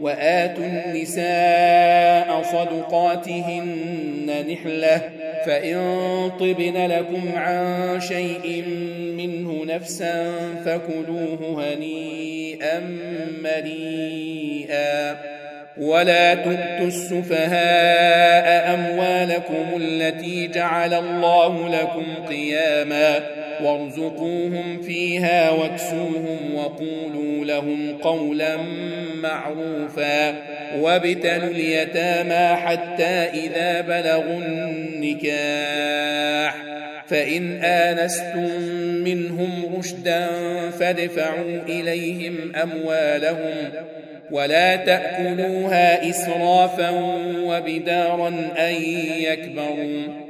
وآتوا النساء صدقاتهن نحلة فإن طبن لكم عن شيء منه نفسا فكلوه هنيئا مريئا. ولا تؤتوا السفهاء أموالكم التي جعل الله لكم قياما. وارزقوهم فيها واكسوهم وقولوا لهم قولا معروفا وابتلوا اليتامى حتى إذا بلغوا النكاح فإن آنستم منهم رشدا فادفعوا إليهم أموالهم ولا تأكلوها إسرافا وبدارا أن يكبروا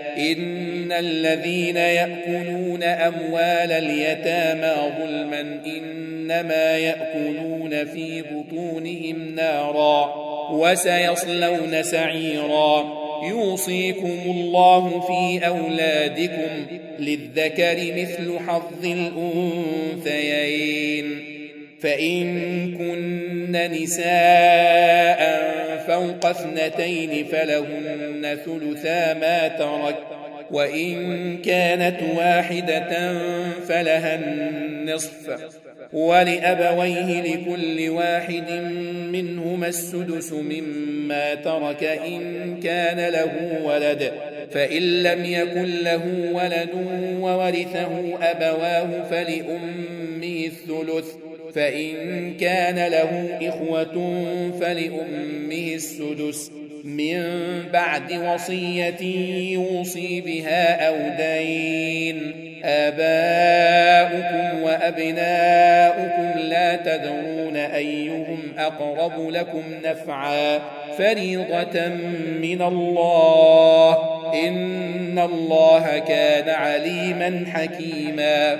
إن الذين يأكلون أموال اليتامى ظلما إنما يأكلون في بطونهم نارا وسيصلون سعيرا. يوصيكم الله في أولادكم للذكر مثل حظ الأنثيين. فإن كن نساء فوق اثنتين فلهن ثلثا ما ترك وإن كانت واحدة فلها النصف. ولأبويه لكل واحد منهما السدس مما ترك إن كان له ولد. فإن لم يكن له ولد وورثه أبواه فلأمه الثلث. فإن كان له إخوة فلأمه السدس من بعد وصية يوصي بها أو دين. آباؤكم وأبناؤكم لا تدرون أيهم أقرب لكم نفعا. فريضة من الله. إن الله كان عليما حكيما.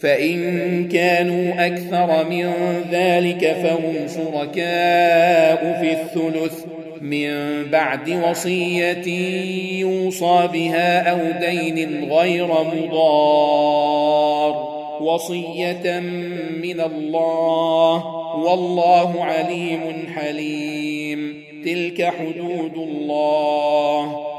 فإن كانوا أكثر من ذلك فهم شركاء في الثلث. من بعد وصية يوصى بها أو دين غير مضار. وصية من الله والله عليم حليم. تلك حدود الله.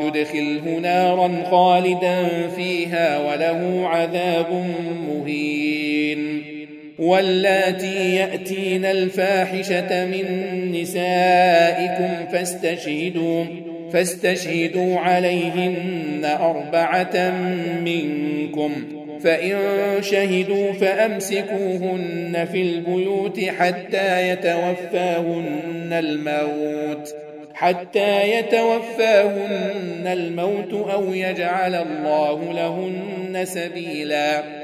يدخله نارا خالدا فيها وله عذاب مهين واللاتي يأتين الفاحشة من نسائكم فاستشهدوا فاستشهدوا عليهن أربعة منكم فإن شهدوا فأمسكوهن في البيوت حتى يتوفاهن الموت حتى يتوفاهن الموت أو يجعل الله لهن سبيلا.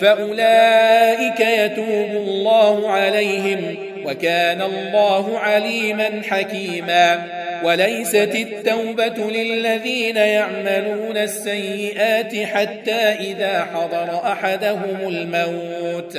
فأولئك يتوب الله عليهم وكان الله عليما حكيما. وليست التوبة للذين يعملون السيئات حتى إذا حضر أحدهم الموت.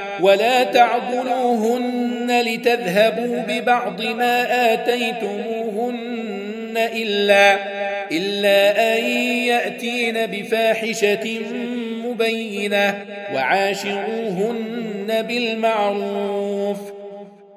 ولا تعضلوهن لتذهبوا ببعض ما آتيتموهن إلا إلا أن يأتين بفاحشة مبينة وعاشروهن بالمعروف.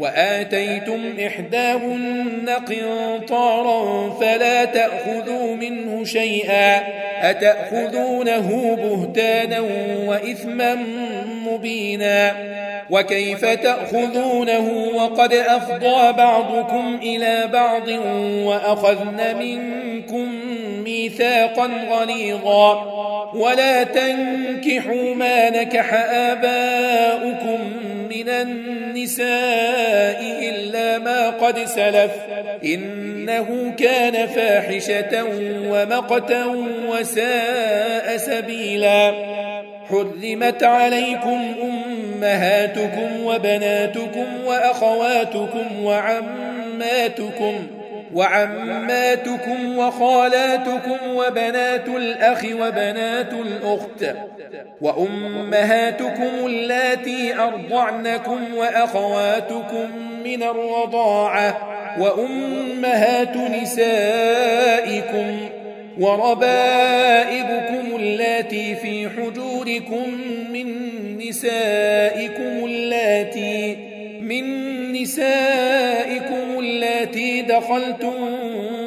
وآتيتم إحداهن قنطارا فلا تأخذوا منه شيئا أتأخذونه بهتانا وإثما مبينا وكيف تأخذونه وقد أفضى بعضكم إلى بعض وأخذن منكم ميثاقا غليظا. ولا تنكحوا ما نكح آباؤكم من النساء إلا ما قد سلف. إنه كان فاحشة ومقتا وساء سبيلا. حرمت عليكم أمهاتكم وبناتكم وأخواتكم وعماتكم وعماتكم وخالاتكم وبنات الأخ وبنات الأخت وأمهاتكم اللاتي أرضعنكم وأخواتكم من الرضاعة وأمهات نسائكم وربائبكم اللاتي في حجوركم من نسائكم اللاتي من نسائكم اللاتي دخلتم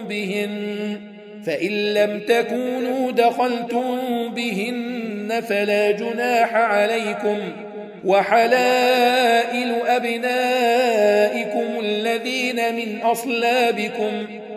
بهن فإن لم تكونوا دخلتم بهن فلا جناح عليكم وحلائل أبنائكم الذين من أصلابكم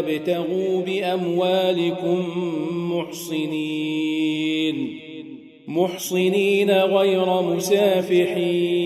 تبتغوا بأموالكم محصنين محصنين غير مسافحين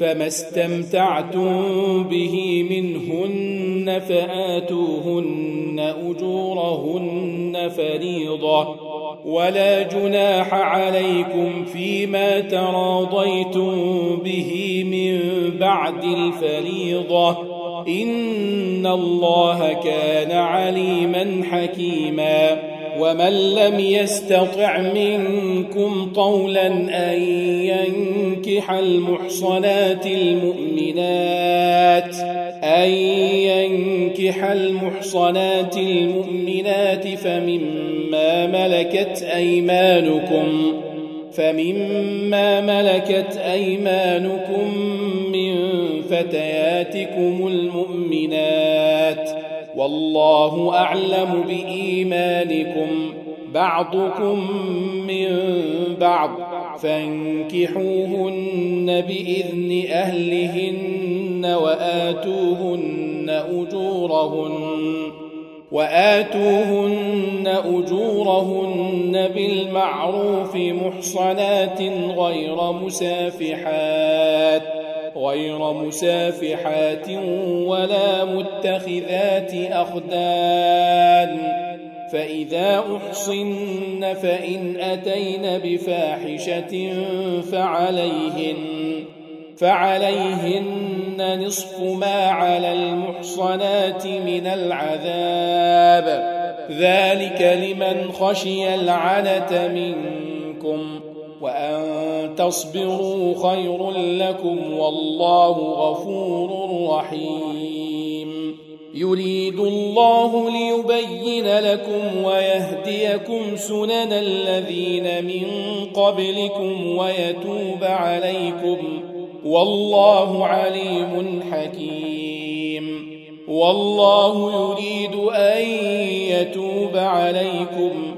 فما استمتعتم به منهن فآتوهن أجورهن فريضةً ولا جناح عليكم فيما تراضيتم به من بعد الفريضة. إن الله كان عليما حكيما. ومن لم يستطع منكم طولا أن ينكح المحصنات المؤمنات أن ينكح المحصنات المؤمنات فمما ملكت أيمانكم فمما ملكت أيمانكم فتياتكم المؤمنات. والله أعلم بإيمانكم. بعضكم من بعض. فانكحوهن بإذن أهلهن وآتوهن أجورهن. وآتوهن أجورهن بالمعروف محصنات غير مسافحات. غير مسافحات ولا متخذات أخدان فإذا أحصن فإن أتين بفاحشة فعليهن فعليهن نصف ما على المحصنات من العذاب. ذلك لمن خشي العنة منكم وأن تصبروا خير لكم والله غفور رحيم. يريد الله ليبين لكم ويهديكم سنن الذين من قبلكم ويتوب عليكم. والله عليم حكيم. والله يريد أن يتوب عليكم.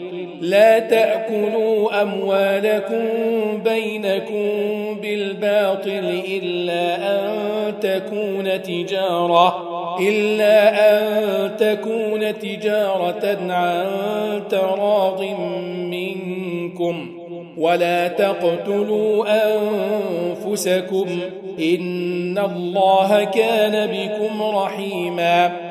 لا تأكلوا أموالكم بينكم بالباطل إلا أن تكون تجارة إلا أن تكون تجارة عن تراض منكم. ولا تقتلوا أنفسكم إن الله كان بكم رحيما.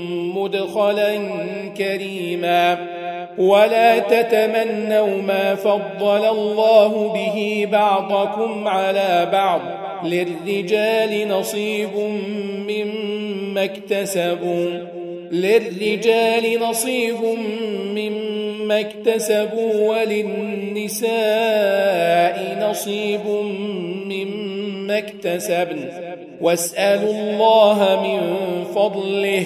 مدخلا كريما. ولا تتمنوا ما فضل الله به بعضكم على بعض. للرجال نصيب مما اكتسبوا. للرجال نصيب مما اكتسبوا. وللنساء نصيب مما اكتسبن. واسألوا الله من فضله.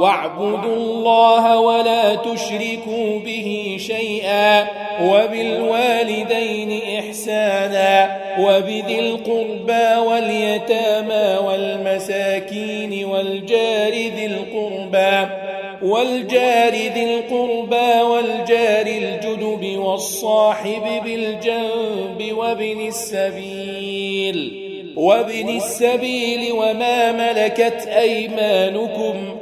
واعبدوا الله ولا تشركوا به شيئا وبالوالدين إحسانا وبذي القربى واليتامى والمساكين والجار ذي القربى والجار ذي القربى والجار الجدب والصاحب بالجنب وابن السبيل وابن السبيل وما ملكت أيمانكم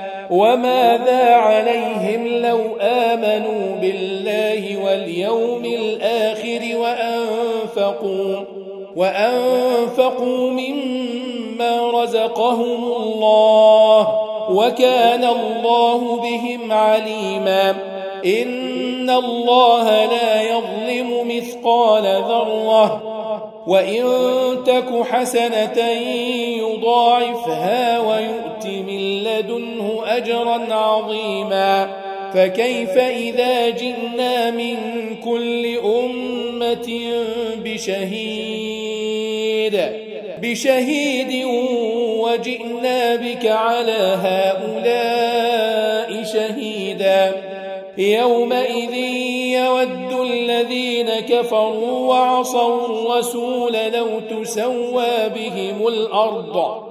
وماذا عليهم لو آمنوا بالله واليوم الآخر وأنفقوا وأنفقوا مما رزقهم الله وكان الله بهم عليما إن الله لا يظلم مثقال ذرة وإن تك حسنة يضاعفها ويؤت من لدنه أجرا عظيما فكيف إذا جئنا من كل أمة بشهيد بشهيد وجئنا بك على هؤلاء شهيدا يومئذ يود الذين كفروا وعصوا الرسول لو تسوى بهم الأرض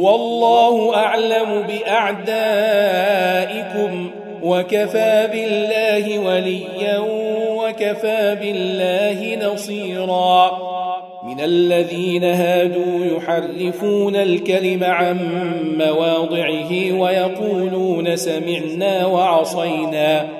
والله أعلم بأعدائكم وكفى بالله وليا وكفى بالله نصيرا. من الذين هادوا يحرفون الكلم عن مواضعه ويقولون سمعنا وعصينا.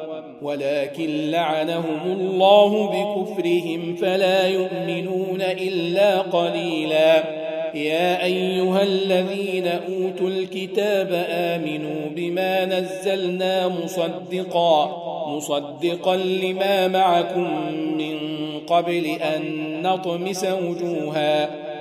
ولكن لعنهم الله بكفرهم فلا يؤمنون إلا قليلا. يا أيها الذين أوتوا الكتاب آمنوا بما نزلنا مصدقا مصدقا لما معكم من قبل أن نطمس وجوها.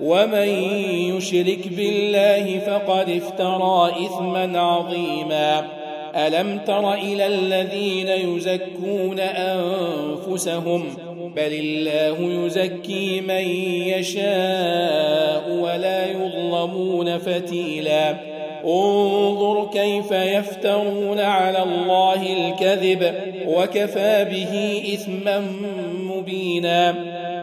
ومن يشرك بالله فقد افترى إثما عظيما. ألم تر إلى الذين يزكون أنفسهم؟ بل الله يزكي من يشاء ولا يظلمون فتيلا. انظر كيف يفترون على الله الكذب وكفى به إثما مبينا.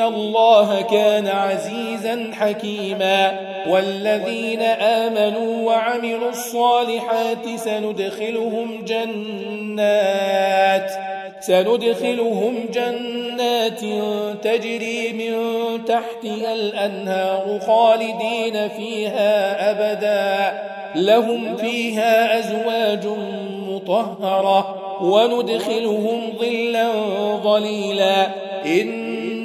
الله كان عزيزا حكيما والذين آمنوا وعملوا الصالحات سندخلهم جنات سندخلهم جنات تجري من تحتها الأنهار خالدين فيها أبدا لهم فيها أزواج مطهرة وندخلهم ظلا ظليلا إن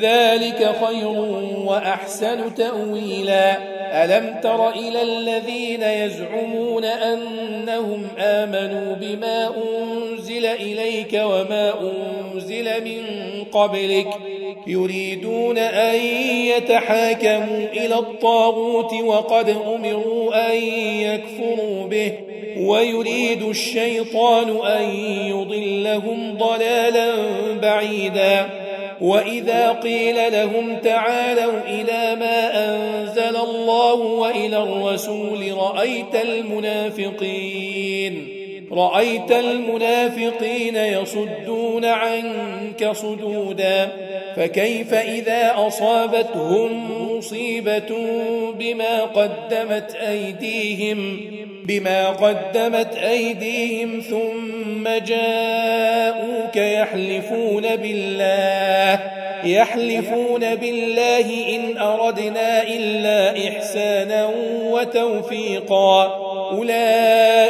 ذلك خير وأحسن تأويلا. ألم تر إلى الذين يزعمون أنهم آمنوا بما أنزل إليك وما أنزل من قبلك؟ يريدون أن يتحاكموا إلى الطاغوت وقد أمروا أن يكفروا به ويريد الشيطان أن يضلهم ضلالا بعيدا. وإذا قيل لهم تعالوا إلى ما أنزل الله وإلى الرسول رأيت المنافقين رأيت المنافقين يصدون عنك صدودا فكيف إذا أصابتهم مصيبة بما قدمت أيديهم بما قدمت أيديهم ثم جاءوك يحلفون بالله يحلفون بالله إن أردنا إلا إحسانا وتوفيقا. أولئك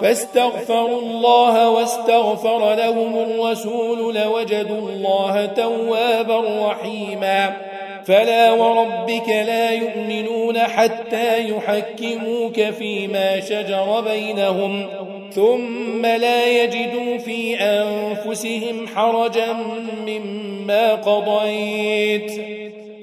فاستغفروا الله واستغفر لهم الرسول لوجدوا الله توابا رحيما. فلا وربك لا يؤمنون حتى يحكموك فيما شجر بينهم ثم لا يجدوا في أنفسهم حرجا مما قضيت.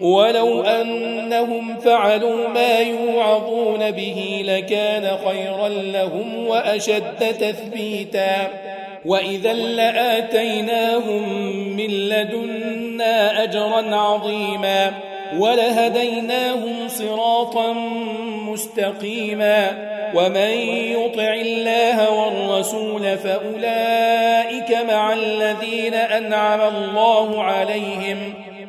ولو أنهم فعلوا ما يوعظون به لكان خيرا لهم وأشد تثبيتا. وإذا لآتيناهم من لدنا أجرا عظيما ولهديناهم صراطا مستقيما. ومن يطع الله والرسول فأولئك مع الذين أنعم الله عليهم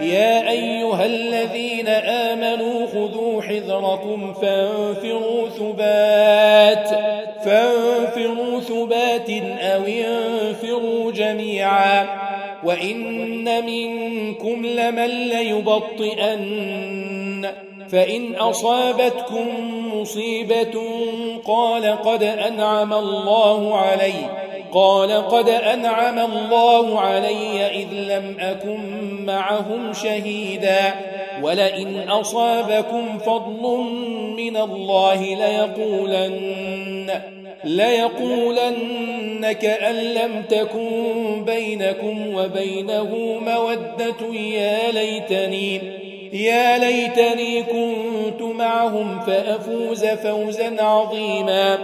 يا أيها الذين آمنوا خذوا حذركم فانفروا ثبات فانفروا ثبات أو انفروا جميعا وإن منكم لمن ليبطئن فإن أصابتكم مصيبة قال قد أنعم الله علي قال قد أنعم الله علي إذ لم أكن معهم شهيدا ولئن أصابكم فضل من الله ليقولن ليقولن كأن لم تكن بينكم وبينه مودة يا ليتني يا ليتني كنت معهم فأفوز فوزا عظيما.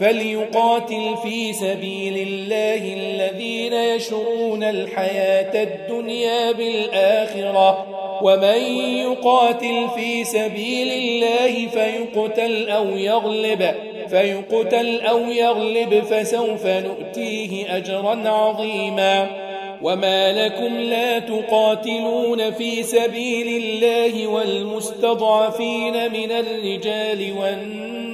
فليقاتل في سبيل الله الذين يشرون الحياة الدنيا بالآخرة. ومن يقاتل في سبيل الله فيقتل أو يغلب فيقتل أو يغلب فسوف نؤتيه أجرا عظيما. وما لكم لا تقاتلون في سبيل الله والمستضعفين من الرجال والنساء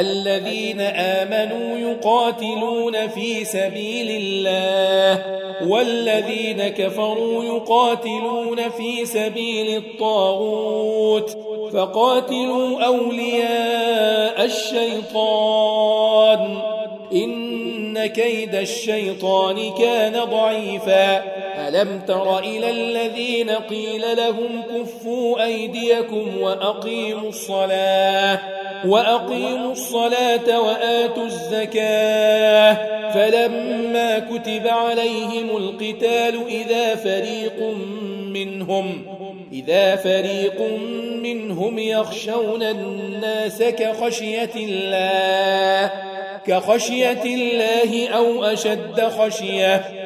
الذين آمنوا يقاتلون في سبيل الله والذين كفروا يقاتلون في سبيل الطاغوت فقاتلوا أولياء الشيطان. إن كيد الشيطان كان ضعيفا. ألم تر إلى الذين قيل لهم كفوا أيديكم وأقيموا الصلاة؟ وأقيموا الصلاة وآتوا الزكاة فلما كتب عليهم القتال إذا فريق منهم إذا فريق منهم يخشون الناس كخشية الله كخشية الله أو أشد خشية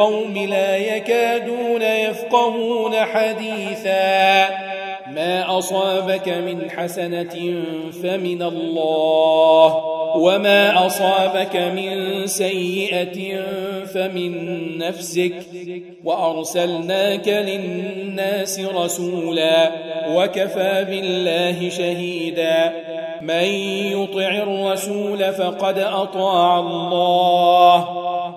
القوم لا يكادون يفقهون حديثا. ما أصابك من حسنة فمن الله وما أصابك من سيئة فمن نفسك. وأرسلناك للناس رسولا وكفى بالله شهيدا. من يطع الرسول فقد أطاع الله.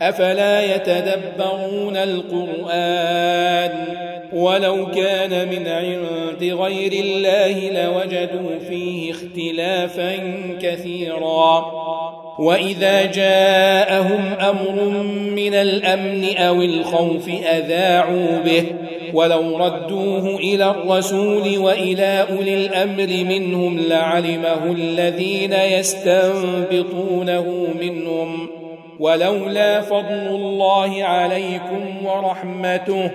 أفلا يتدبرون القرآن ولو كان من عند غير الله لوجدوا فيه اختلافا كثيرا. وإذا جاءهم أمر من الأمن أو الخوف أذاعوا به. ولو ردوه إلى الرسول وإلى أولي الأمر منهم لعلمه الذين يستنبطونه منهم. ولولا فضل الله عليكم ورحمته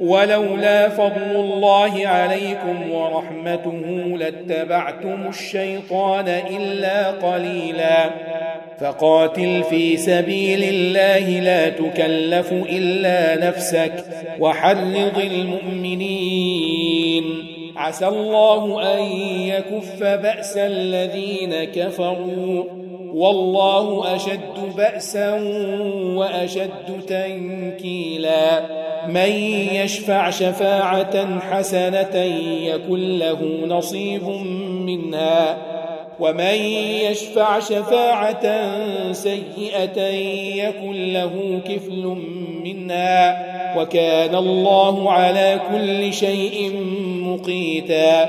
ولولا فضل الله عليكم ورحمته لاتبعتم الشيطان إلا قليلا. فقاتل في سبيل الله لا تكلف إلا نفسك وحرض المؤمنين. عسى الله أن يكف بأس الذين كفروا. والله أشد بأسا وأشد تنكيلا. من يشفع شفاعة حسنة يكن له نصيب منها. ومن يشفع شفاعة سيئة يكن له كفل منها. وكان الله على كل شيء مقيتا.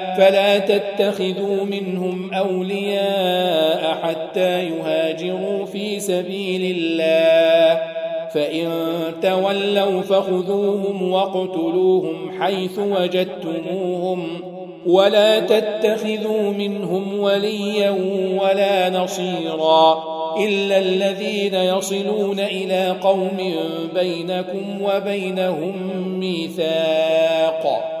فلا تتخذوا منهم أولياء حتى يهاجروا في سبيل الله. فإن تولوا فخذوهم واقتلوهم حيث وجدتموهم. ولا تتخذوا منهم وليا ولا نصيرا إلا الذين يصلون إلى قوم بينكم وبينهم ميثاق.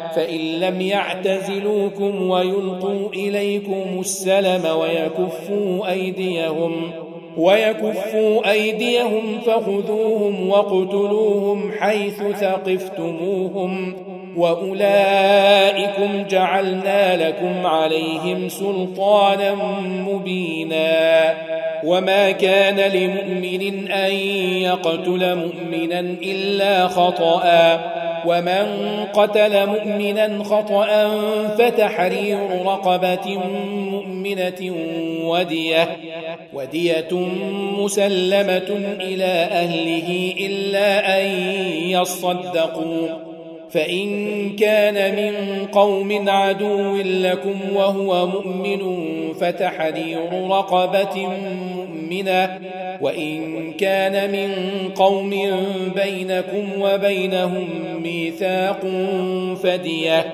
فإن لم يعتزلوكم ويلقوا إليكم السلم ويكفوا أيديهم ويكفوا أيديهم فخذوهم واقتلوهم حيث ثقفتموهم وأولئكم جعلنا لكم عليهم سلطانا مبينا وما كان لمؤمن أن يقتل مؤمنا إلا خطأ ومن قتل مؤمنا خطأ فتحرير رقبة مؤمنة ودية ودية مسلمة إلى أهله إلا أن يصدقوا. فإن كان من قوم عدو لكم وهو مؤمن فتحرير رقبة مؤمنة. وإن كان من قوم بينكم وبينهم ميثاق فدية.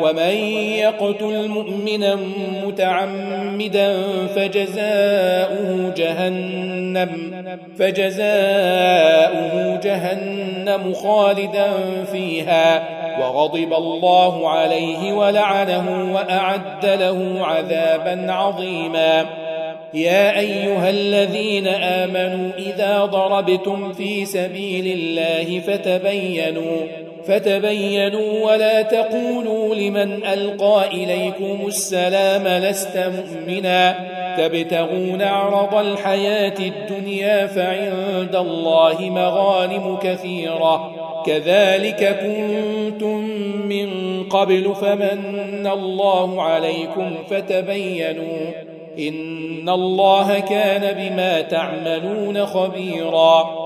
ومن يقتل مؤمنا متعمدا فجزاؤه جهنم فجزاؤه جهنم خالدا فيها. وغضب الله عليه ولعنه وأعد له عذابا عظيما. يا أيها الذين آمنوا إذا ضربتم في سبيل الله فتبينوا فتبينوا ولا تقولوا لمن ألقى إليكم السلام لست مؤمنا. تبتغون عرض الحياة الدنيا فعند الله مغانم كثيرة. كذلك كنتم من قبل فمن الله عليكم فتبينوا. إن الله كان بما تعملون خبيراً.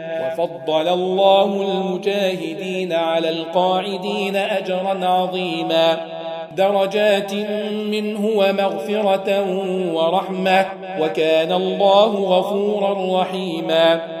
وفضل الله المجاهدين على القاعدين أجرا عظيما. درجات منه ومغفرة ورحمة. وكان الله غفورا رحيما.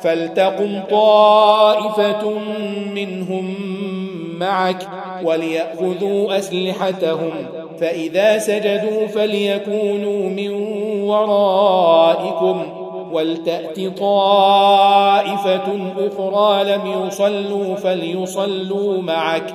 فلتقم طائفة منهم معك وليأخذوا أسلحتهم فإذا سجدوا فليكونوا من ورائكم ولتأت طائفة أخرى لم يصلوا فليصلوا معك.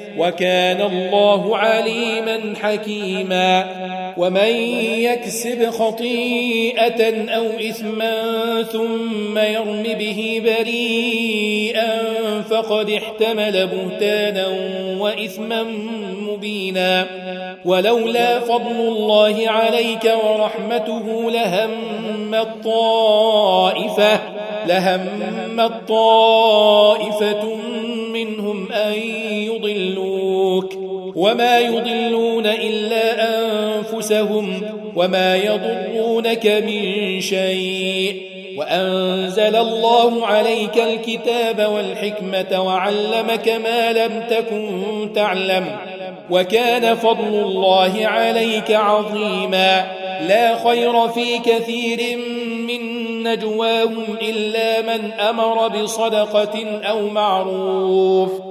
وكان الله عليما حكيما. ومن يكسب خطيئة أو إثما ثم يرم به بريئا فقد احتمل بهتانا وإثما مبينا. ولولا فضل الله عليك ورحمته لهم الطائفة لهم الطائفة منهم يضلوك وما يضلون إلا أنفسهم وما يضرونك من شيء وأنزل الله عليك الكتاب والحكمة وعلمك ما لم تكن تعلم وكان فضل الله عليك عظيما لا خير في كثير من نجواهم إلا من أمر بصدقة أو معروف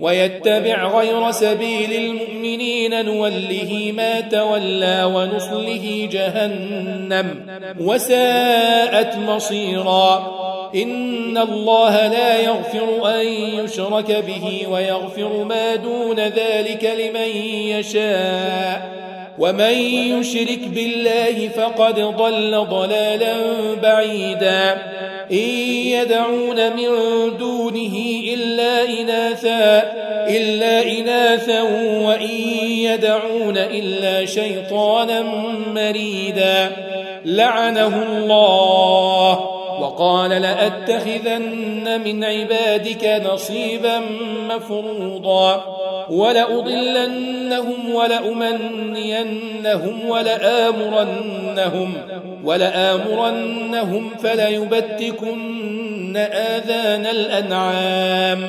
ويتبع غير سبيل المؤمنين نوله ما تولى ونصله جهنم وساءت مصيرا. إن الله لا يغفر أن يشرك به ويغفر ما دون ذلك لمن يشاء. ومن يشرك بالله فقد ضل ضلالا بعيدا. إن يدعون من دونه إلا إناثا إلا إناثا وإن يدعون إلا شيطانا مريدا. لعنه الله. وقال لأتخذن من عبادك نصيبا مفروضا ولأضلنهم ولأمنينهم ولآمرنهم ولآمرنهم فليبتكن آذان الأنعام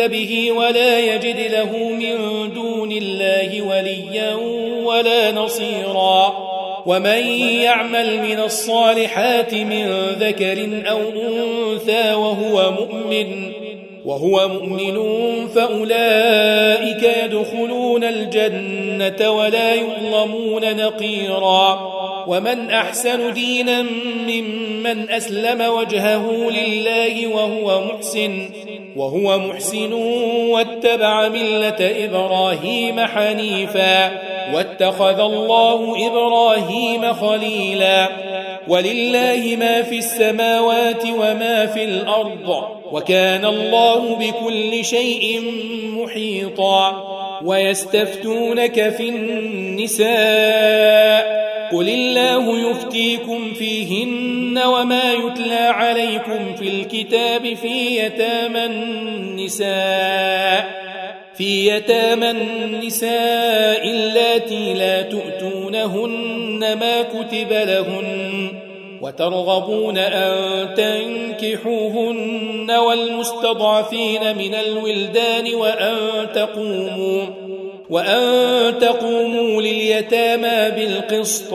به ولا يجد له من دون الله وليا ولا نصيرا. ومن يعمل من الصالحات من ذكر أو أنثى وهو مؤمن وهو مؤمن فأولئك يدخلون الجنة ولا يظلمون نقيرا. ومن أحسن دينا ممن أسلم وجهه لله وهو محسن وهو محسن واتبع ملة إبراهيم حنيفا واتخذ الله إبراهيم خليلا. ولله ما في السماوات وما في الأرض وكان الله بكل شيء محيطا. ويستفتونك في النساء. قل الله يفتيكم فيهن وما يتلى عليكم الكتاب في يتامى النساء في يتامى النساء اللاتي لا تؤتونهن ما كتب لهن وترغبون أن تنكحوهن والمستضعفين من الولدان وأن تقوموا وأن تقوموا لليتامى بالقسط.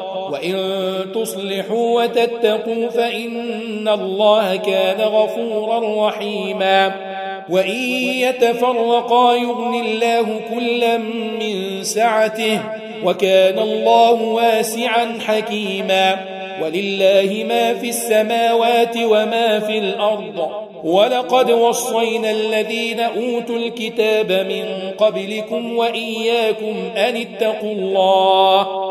وإن تصلحوا وتتقوا فإن الله كان غفورا رحيما. وإن يتفرقا يغني الله كلا من سعته وكان الله واسعا حكيما. ولله ما في السماوات وما في الأرض. ولقد وصينا الذين أوتوا الكتاب من قبلكم وإياكم أن اتقوا الله.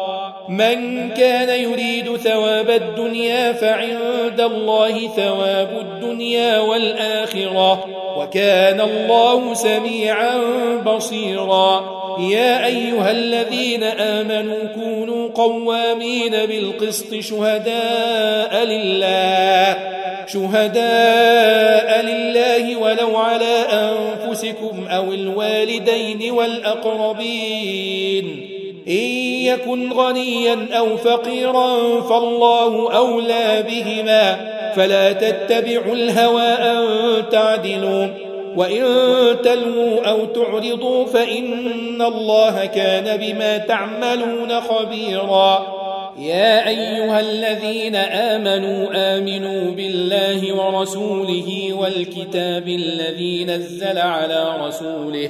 من كان يريد ثواب الدنيا فعند الله ثواب الدنيا والآخرة وكان الله سميعا بصيرا. يا أيها الذين آمنوا كونوا قوامين بالقسط شهداء لله شهداء لله ولو على أنفسكم أو الوالدين والأقربين. إن يكن غنيا أو فقيرا فالله أولى بهما فلا تتبعوا الهوى أن تعدلوا وإن تلووا أو تعرضوا فإن الله كان بما تعملون خبيرا. يا أيها الذين آمنوا آمنوا بالله ورسوله والكتاب الذي نزل على رسوله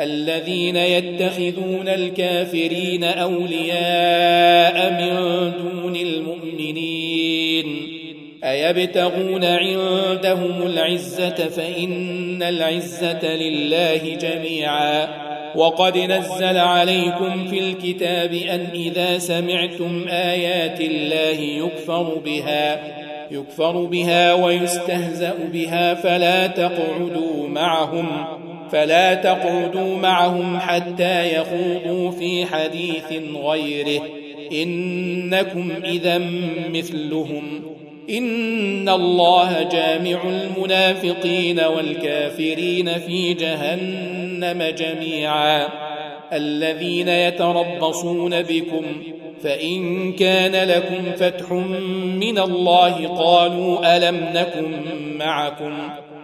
الذين يتخذون الكافرين أولياء من دون المؤمنين. أيبتغون عندهم العزة فإن العزة لله جميعا. وقد نزل عليكم في الكتاب أن إذا سمعتم آيات الله يكفر بها يكفر بها ويستهزأ بها فلا تقعدوا معهم. فلا تقعدوا معهم حتى يخوضوا في حديث غيره. إنكم إذا مثلهم. إن الله جامع المنافقين والكافرين في جهنم جميعا. الذين يتربصون بكم. فإن كان لكم فتح من الله قالوا ألم نكن معكم.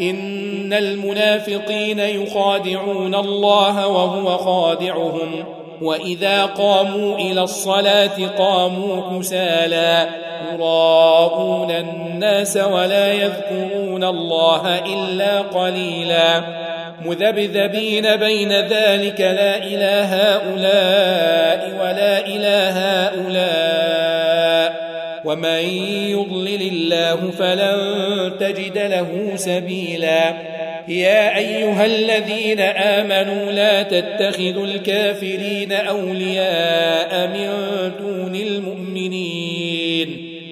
إن المنافقين يخادعون الله وهو خادعهم. وإذا قاموا إلى الصلاة قاموا كسالى. يراءون الناس ولا يذكرون الله إلا قليلا. مذبذبين بين ذلك لا إله هؤلاء ولا إله هؤلاء. ومن يضلل الله فلن تجد له سبيلا. يا أيها الذين آمنوا لا تتخذوا الكافرين أولياء من دون المؤمنين.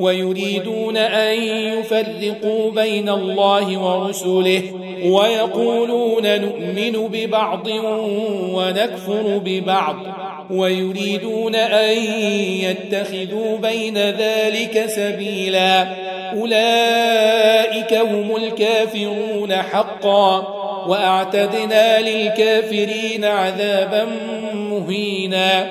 ويريدون أن يفرقوا بين الله ورسله ويقولون نؤمن ببعض ونكفر ببعض ويريدون أن يتخذوا بين ذلك سبيلا أولئك هم الكافرون حقا وأعتدنا للكافرين عذابا مهينا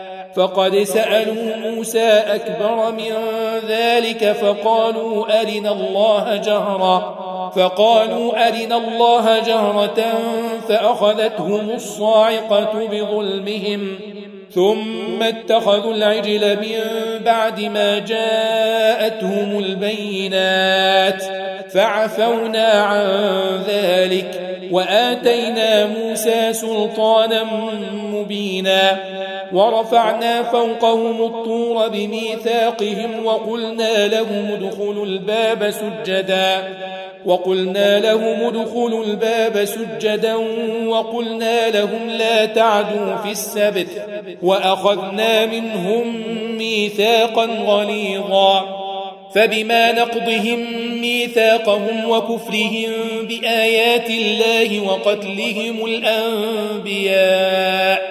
فقد سألوا موسى أكبر من ذلك فقالوا أرنا الله جهرا. فقالوا أرنا الله جهرة فأخذتهم الصاعقة بظلمهم. ثم اتخذوا العجل من بعد ما جاءتهم البينات. فعفونا عن ذلك وآتينا موسى سلطانا مبينا. ورفعنا فوقهم الطور بميثاقهم وقلنا لهم ادخلوا الباب سجدا وقلنا لهم ادخلوا الباب سجدا وقلنا لهم لا تعدوا في السبت وأخذنا منهم ميثاقا غليظا. فبما نقضهم ميثاقهم وكفرهم بآيات الله وقتلهم الأنبياء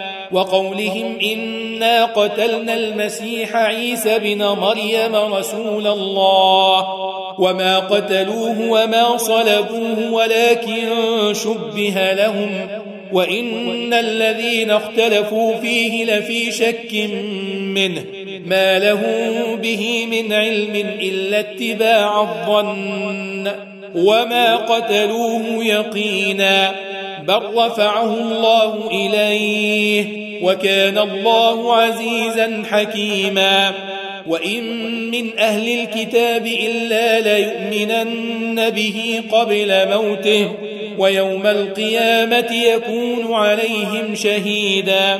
وقولهم إنا قتلنا المسيح عيسى بن مريم رسول الله. وما قتلوه وما صلبوه ولكن شبه لهم. وإن الذين اختلفوا فيه لفي شك منه. ما له به من علم إلا اتباع الظن. وما قتلوه يقينا. بل رفعه الله إليه وكان الله عزيزا حكيما. وإن من أهل الكتاب إلا ليؤمنن به قبل موته ويوم القيامة يكون عليهم شهيدا.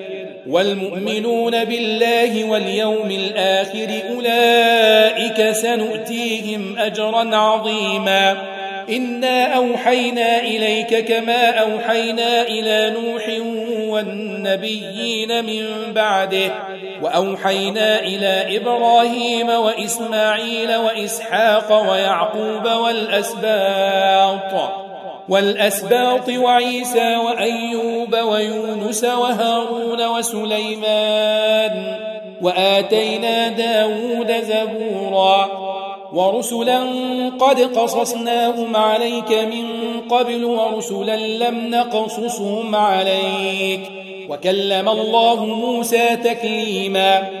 والمؤمنون بالله واليوم الآخر أولئك سنؤتيهم أجرا عظيما. إنا أوحينا إليك كما أوحينا إلى نوح والنبيين من بعده وأوحينا إلى إبراهيم وإسماعيل وإسحاق ويعقوب والأسباط. والأسباط وعيسى وأيوب ويونس وهارون وسليمان وآتينا داود زبورا ورسلا قد قصصناهم عليك من قبل ورسلا لم نقصصهم عليك وكلم الله موسى تكليما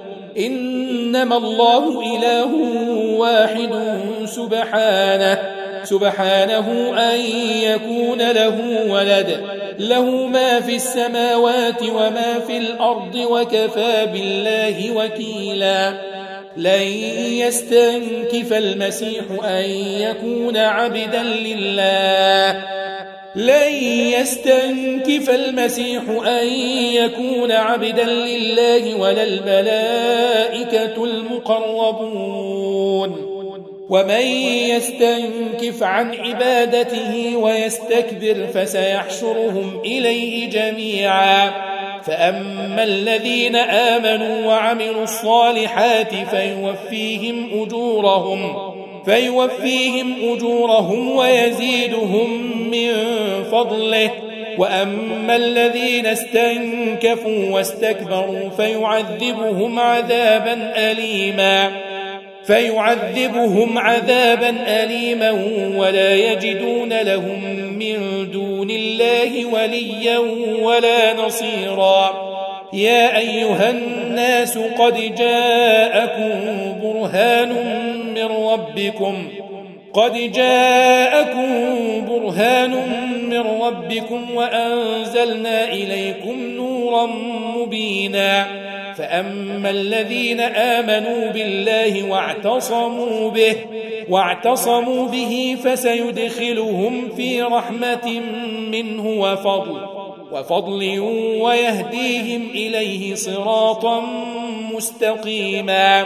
إنما الله إله واحد سبحانه سبحانه أن يكون له ولد. له ما في السماوات وما في الأرض وكفى بالله وكيلا. لن يستنكف المسيح أن يكون عبدا لله. لن يستنكف المسيح أن يكون عبدا لله ولا الملائكة المقربون. ومن يستنكف عن عبادته ويستكبر فسيحشرهم إليه جميعا. فأما الذين آمنوا وعملوا الصالحات فيوفيهم أجورهم. فيوفيهم أجورهم ويزيدهم من فضله. وأما الذين استنكفوا واستكبروا فيعذبهم عذابا أليما فيعذبهم عذابا أليما ولا يجدون لهم من دون الله وليا ولا نصيرا. يا أيها الناس قد جاءكم برهان من ربكم. قد جاءكم برهان من ربكم وأنزلنا إليكم نورا مبينا. فأما الذين آمنوا بالله واعتصموا به واعتصموا به فسيدخلهم في رحمة منه وفضل وفضل ويهديهم إليه صراطا مستقيما.